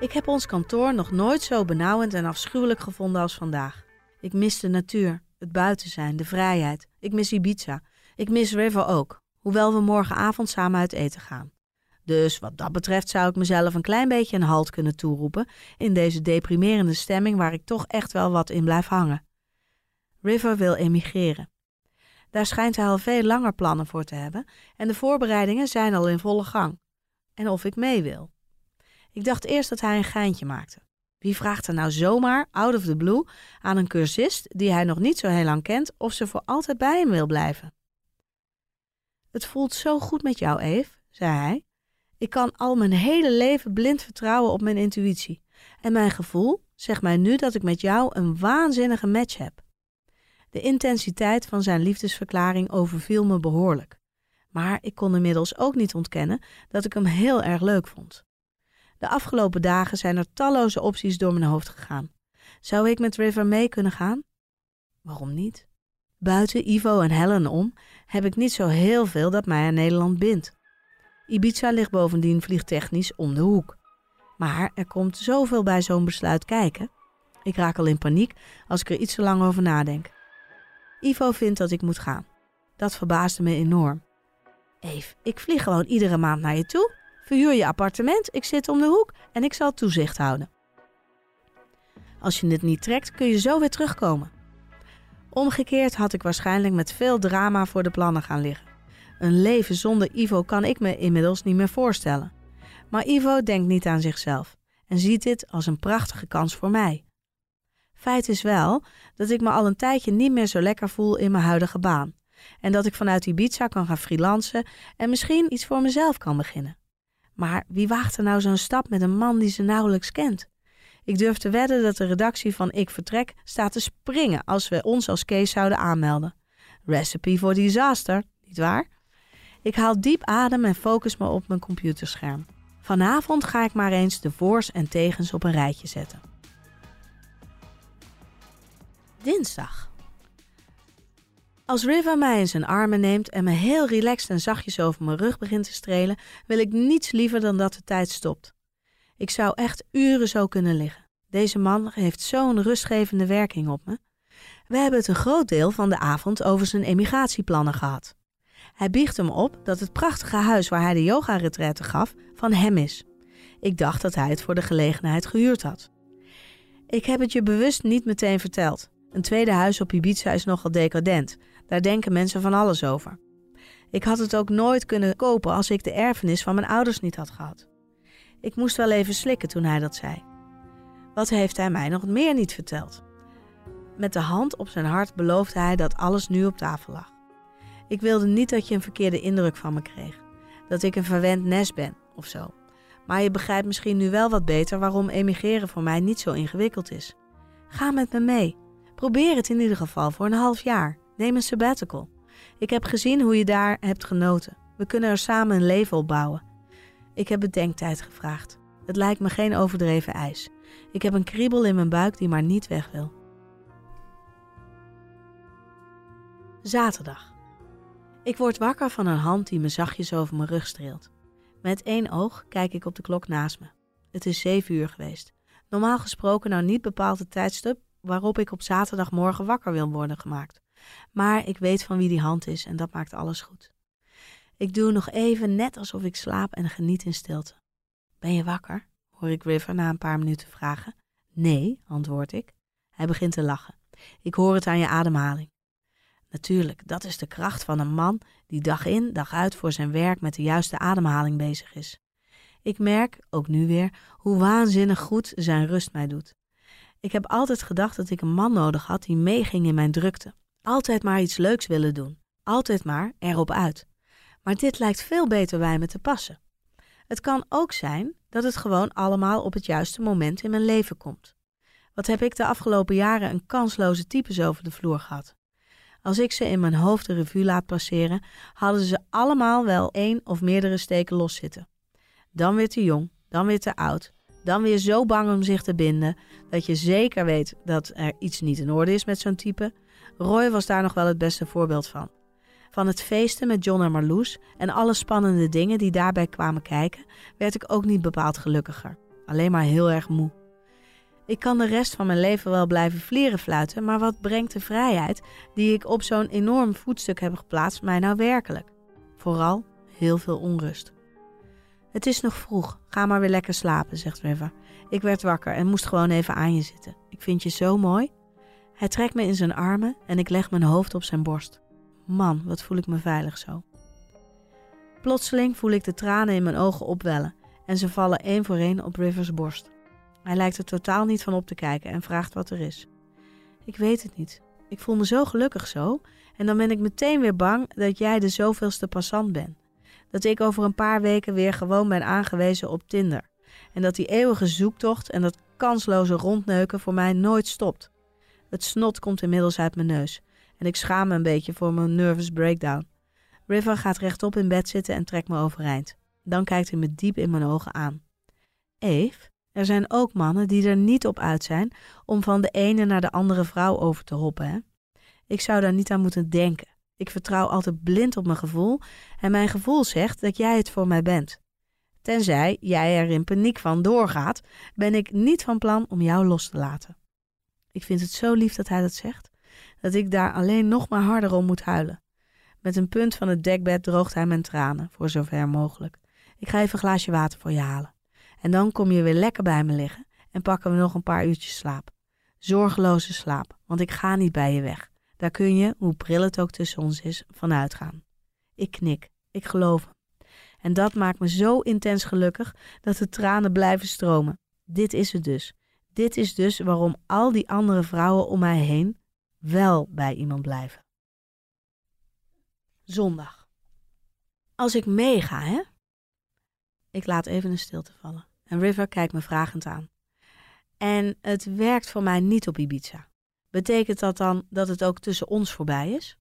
Ik heb ons kantoor nog nooit zo benauwend en afschuwelijk gevonden als vandaag. Ik mis de natuur, het buiten zijn, de vrijheid. Ik mis Ibiza. Ik mis River ook, hoewel we morgenavond samen uit eten gaan. Dus wat dat betreft zou ik mezelf een klein beetje een halt kunnen toeroepen in deze deprimerende stemming waar ik toch echt wel wat in blijf hangen. River wil emigreren. Daar schijnt hij al veel langer plannen voor te hebben en de voorbereidingen zijn al in volle gang. En of ik mee wil. Ik dacht eerst dat hij een geintje maakte. Wie vraagt er nou zomaar, out of the blue, aan een cursist die hij nog niet zo heel lang kent, of ze voor altijd bij hem wil blijven? Het voelt zo goed met jou, Eve, zei hij. Ik kan al mijn hele leven blind vertrouwen op mijn intuïtie. En mijn gevoel zegt mij nu dat ik met jou een waanzinnige match heb. De intensiteit van zijn liefdesverklaring overviel me behoorlijk. Maar ik kon inmiddels ook niet ontkennen dat ik hem heel erg leuk vond. De afgelopen dagen zijn er talloze opties door mijn hoofd gegaan. Zou ik met River mee kunnen gaan? Waarom niet? Buiten Ivo en Helen om heb ik niet zo heel veel dat mij aan Nederland bindt. Ibiza ligt bovendien vliegtechnisch om de hoek. Maar er komt zoveel bij zo'n besluit kijken. Ik raak al in paniek als ik er iets te lang over nadenk. Ivo vindt dat ik moet gaan. Dat verbaasde me enorm. Eve, ik vlieg gewoon iedere maand naar je toe. Verhuur je appartement, ik zit om de hoek en ik zal toezicht houden. Als je het niet trekt, kun je zo weer terugkomen. Omgekeerd had ik waarschijnlijk met veel drama voor de plannen gaan liggen. Een leven zonder Ivo kan ik me inmiddels niet meer voorstellen. Maar Ivo denkt niet aan zichzelf en ziet dit als een prachtige kans voor mij. Feit is wel dat ik me al een tijdje niet meer zo lekker voel in mijn huidige baan. En dat ik vanuit Ibiza kan gaan freelancen en misschien iets voor mezelf kan beginnen. Maar wie waagt er nou zo'n stap met een man die ze nauwelijks kent? Ik durf te wedden dat de redactie van Ik Vertrek staat te springen als we ons als Kees zouden aanmelden. Recipe for disaster, nietwaar? Ik haal diep adem en focus me op mijn computerscherm. Vanavond ga ik maar eens de voors en tegens op een rijtje zetten. Dinsdag. Als River mij in zijn armen neemt en me heel relaxed en zachtjes over mijn rug begint te strelen, wil ik niets liever dan dat de tijd stopt. Ik zou echt uren zo kunnen liggen. Deze man heeft zo'n rustgevende werking op me. We hebben het een groot deel van de avond over zijn emigratieplannen gehad. Hij biegt hem op dat het prachtige huis waar hij de yoga-retraite gaf van hem is. Ik dacht dat hij het voor de gelegenheid gehuurd had. Ik heb het je bewust niet meteen verteld. Een tweede huis op Ibiza is nogal decadent. Daar denken mensen van alles over. Ik had het ook nooit kunnen kopen als ik de erfenis van mijn ouders niet had gehad. Ik moest wel even slikken toen hij dat zei. Wat heeft hij mij nog meer niet verteld? Met de hand op zijn hart beloofde hij dat alles nu op tafel lag. Ik wilde niet dat je een verkeerde indruk van me kreeg. Dat ik een verwend nest ben of zo. Maar je begrijpt misschien nu wel wat beter waarom emigreren voor mij niet zo ingewikkeld is. Ga met me mee. Probeer het in ieder geval voor een half jaar. Neem een sabbatical. Ik heb gezien hoe je daar hebt genoten. We kunnen er samen een leven op bouwen. Ik heb bedenktijd gevraagd. Het lijkt me geen overdreven eis. Ik heb een kriebel in mijn buik die maar niet weg wil. Zaterdag. Ik word wakker van een hand die me zachtjes over mijn rug streelt. Met één oog kijk ik op de klok naast me. Het is zeven uur geweest. Normaal gesproken nou niet bepaald het tijdstip waarop ik op zaterdagmorgen wakker wil worden gemaakt. Maar ik weet van wie die hand is en dat maakt alles goed. Ik doe nog even net alsof ik slaap en geniet in stilte. Ben je wakker? hoor ik River na een paar minuten vragen. Nee, antwoord ik. Hij begint te lachen. Ik hoor het aan je ademhaling. Natuurlijk, dat is de kracht van een man die dag in, dag uit voor zijn werk met de juiste ademhaling bezig is. Ik merk, ook nu weer, hoe waanzinnig goed zijn rust mij doet. Ik heb altijd gedacht dat ik een man nodig had die meeging in mijn drukte. Altijd maar iets leuks willen doen. Altijd maar erop uit. Maar dit lijkt veel beter bij me te passen. Het kan ook zijn dat het gewoon allemaal op het juiste moment in mijn leven komt. Wat heb ik de afgelopen jaren een kansloze types over de vloer gehad? Als ik ze in mijn hoofd de revue laat passeren, hadden ze allemaal wel één of meerdere steken loszitten. Dan weer te jong, dan weer te oud, dan weer zo bang om zich te binden dat je zeker weet dat er iets niet in orde is met zo'n type. Roy was daar nog wel het beste voorbeeld van. Van het feesten met John en Marloes en alle spannende dingen die daarbij kwamen kijken, werd ik ook niet bepaald gelukkiger. Alleen maar heel erg moe. Ik kan de rest van mijn leven wel blijven vlieren fluiten, maar wat brengt de vrijheid die ik op zo'n enorm voetstuk heb geplaatst mij nou werkelijk? Vooral heel veel onrust. Het is nog vroeg, ga maar weer lekker slapen, zegt River. Ik werd wakker en moest gewoon even aan je zitten. Ik vind je zo mooi. Hij trekt me in zijn armen en ik leg mijn hoofd op zijn borst. Man, wat voel ik me veilig zo. Plotseling voel ik de tranen in mijn ogen opwellen en ze vallen één voor één op Rivers borst. Hij lijkt er totaal niet van op te kijken en vraagt wat er is. Ik weet het niet. Ik voel me zo gelukkig zo en dan ben ik meteen weer bang dat jij de zoveelste passant bent. Dat ik over een paar weken weer gewoon ben aangewezen op Tinder. En dat die eeuwige zoektocht en dat kansloze rondneuken voor mij nooit stopt. Het snot komt inmiddels uit mijn neus en ik schaam me een beetje voor mijn nervous breakdown. River gaat rechtop in bed zitten en trekt me overeind. Dan kijkt hij me diep in mijn ogen aan. Eve, er zijn ook mannen die er niet op uit zijn om van de ene naar de andere vrouw over te hoppen. Hè? Ik zou daar niet aan moeten denken. Ik vertrouw altijd blind op mijn gevoel en mijn gevoel zegt dat jij het voor mij bent. Tenzij jij er in paniek van doorgaat, ben ik niet van plan om jou los te laten. Ik vind het zo lief dat hij dat zegt, dat ik daar alleen nog maar harder om moet huilen. Met een punt van het dekbed droogt hij mijn tranen, voor zover mogelijk. Ik ga even een glaasje water voor je halen. En dan kom je weer lekker bij me liggen en pakken we nog een paar uurtjes slaap. Zorgeloze slaap, want ik ga niet bij je weg. Daar kun je, hoe pril het ook tussen ons is, van uitgaan. Ik knik, ik geloof hem. En dat maakt me zo intens gelukkig dat de tranen blijven stromen. Dit is het dus. Dit is dus waarom al die andere vrouwen om mij heen wel bij iemand blijven. Zondag. Als ik meega, hè? Ik laat even een stilte vallen. En River kijkt me vragend aan. En het werkt voor mij niet op Ibiza. Betekent dat dan dat het ook tussen ons voorbij is?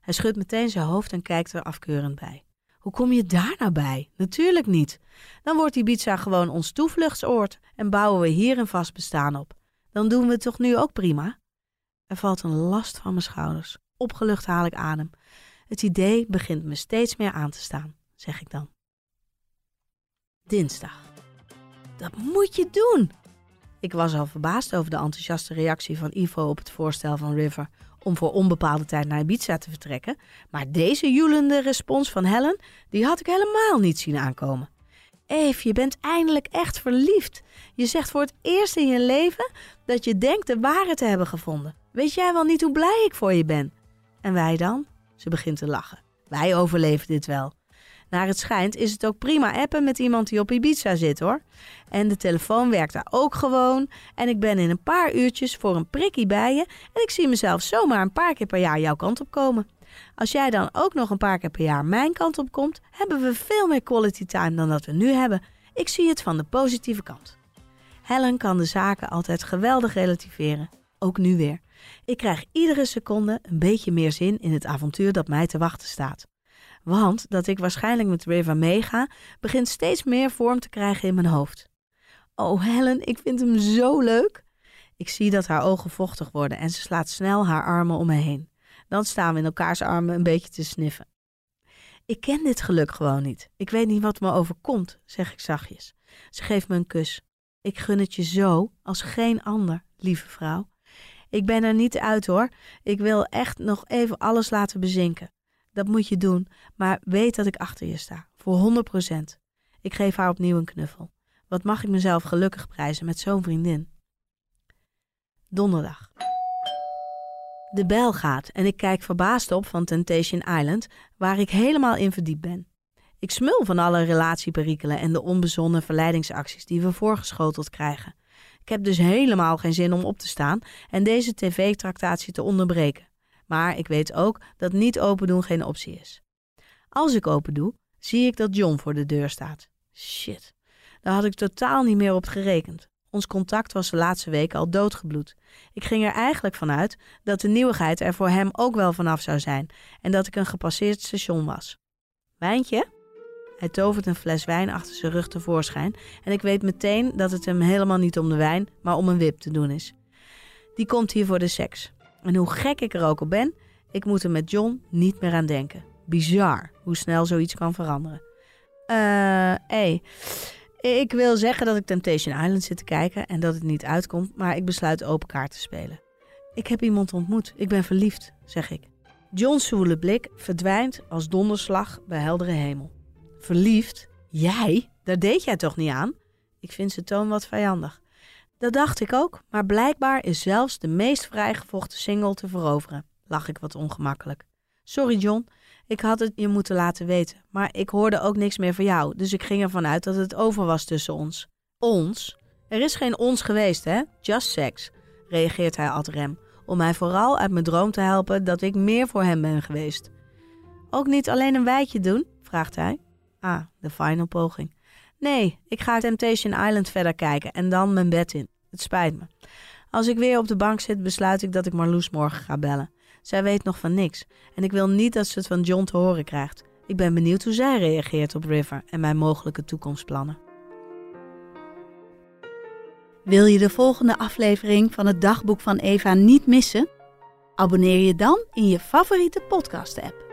Hij schudt meteen zijn hoofd en kijkt er afkeurend bij. Hoe kom je daar nou bij? Natuurlijk niet. Dan wordt Ibiza gewoon ons toevluchtsoord en bouwen we hier een vast bestaan op. Dan doen we het toch nu ook prima? Er valt een last van mijn schouders. Opgelucht haal ik adem. Het idee begint me steeds meer aan te staan, zeg ik dan. Dinsdag. Dat moet je doen! Ik was al verbaasd over de enthousiaste reactie van Ivo op het voorstel van River om voor onbepaalde tijd naar Ibiza te vertrekken. Maar deze joelende respons van Helen, die had ik helemaal niet zien aankomen. Eve, je bent eindelijk echt verliefd. Je zegt voor het eerst in je leven dat je denkt de waarheid te hebben gevonden. Weet jij wel niet hoe blij ik voor je ben? En wij dan? Ze begint te lachen. Wij overleven dit wel. Naar het schijnt is het ook prima appen met iemand die op Ibiza zit hoor. En de telefoon werkt daar ook gewoon. En ik ben in een paar uurtjes voor een prikkie bij je. En ik zie mezelf zomaar een paar keer per jaar jouw kant op komen. Als jij dan ook nog een paar keer per jaar mijn kant op komt, hebben we veel meer quality time dan dat we nu hebben. Ik zie het van de positieve kant. Helen kan de zaken altijd geweldig relativeren. Ook nu weer. Ik krijg iedere seconde een beetje meer zin in het avontuur dat mij te wachten staat. Want dat ik waarschijnlijk met River meega, begint steeds meer vorm te krijgen in mijn hoofd. Oh Helen, ik vind hem zo leuk. Ik zie dat haar ogen vochtig worden en ze slaat snel haar armen om me heen. Dan staan we in elkaars armen een beetje te sniffen. Ik ken dit geluk gewoon niet. Ik weet niet wat me overkomt, zeg ik zachtjes. Ze geeft me een kus. Ik gun het je zo als geen ander, lieve vrouw. Ik ben er niet uit hoor. Ik wil echt nog even alles laten bezinken. Dat moet je doen, maar weet dat ik achter je sta. Voor 100%. Ik geef haar opnieuw een knuffel. Wat mag ik mezelf gelukkig prijzen met zo'n vriendin? Donderdag. De bel gaat en ik kijk verbaasd op van Temptation Island, waar ik helemaal in verdiept ben. Ik smul van alle relatieperikelen en de onbezonnen verleidingsacties die we voorgeschoteld krijgen. Ik heb dus helemaal geen zin om op te staan en deze tv-tractatie te onderbreken. Maar ik weet ook dat niet open doen geen optie is. Als ik open doe, zie ik dat John voor de deur staat. Shit, daar had ik totaal niet meer op gerekend. Ons contact was de laatste weken al doodgebloed. Ik ging er eigenlijk vanuit dat de nieuwigheid er voor hem ook wel vanaf zou zijn en dat ik een gepasseerd station was. Wijntje? Hij tovert een fles wijn achter zijn rug tevoorschijn en ik weet meteen dat het hem helemaal niet om de wijn, maar om een wip te doen is. Die komt hier voor de seks. En hoe gek ik er ook op ben, ik moet er met John niet meer aan denken. Bizar hoe snel zoiets kan veranderen. Eh, uh. Ik wil zeggen dat ik Temptation Island zit te kijken en dat het niet uitkomt, maar ik besluit open kaart te spelen. Ik heb iemand ontmoet. Ik ben verliefd, zeg ik. John's zwoele blik verdwijnt als donderslag bij heldere hemel. Verliefd? Jij? Daar deed jij toch niet aan? Ik vind zijn toon wat vijandig. Dat dacht ik ook, maar blijkbaar is zelfs de meest vrijgevochten single te veroveren. Lach ik wat ongemakkelijk. Sorry John, ik had het je moeten laten weten, maar ik hoorde ook niks meer van jou, dus ik ging ervan uit dat het over was tussen ons. Ons? Er is geen ons geweest, hè? Just sex, reageert hij ad rem, om mij vooral uit mijn droom te helpen dat ik meer voor hem ben geweest. Ook niet alleen een wijtje doen? vraagt hij. Ah, de final poging. Nee, ik ga Temptation Island verder kijken en dan mijn bed in. Het spijt me. Als ik weer op de bank zit, besluit ik dat ik Marloes morgen ga bellen. Zij weet nog van niks en ik wil niet dat ze het van John te horen krijgt. Ik ben benieuwd hoe zij reageert op River en mijn mogelijke toekomstplannen. Wil je de volgende aflevering van het dagboek van Eva niet missen? Abonneer je dan in je favoriete podcast-app.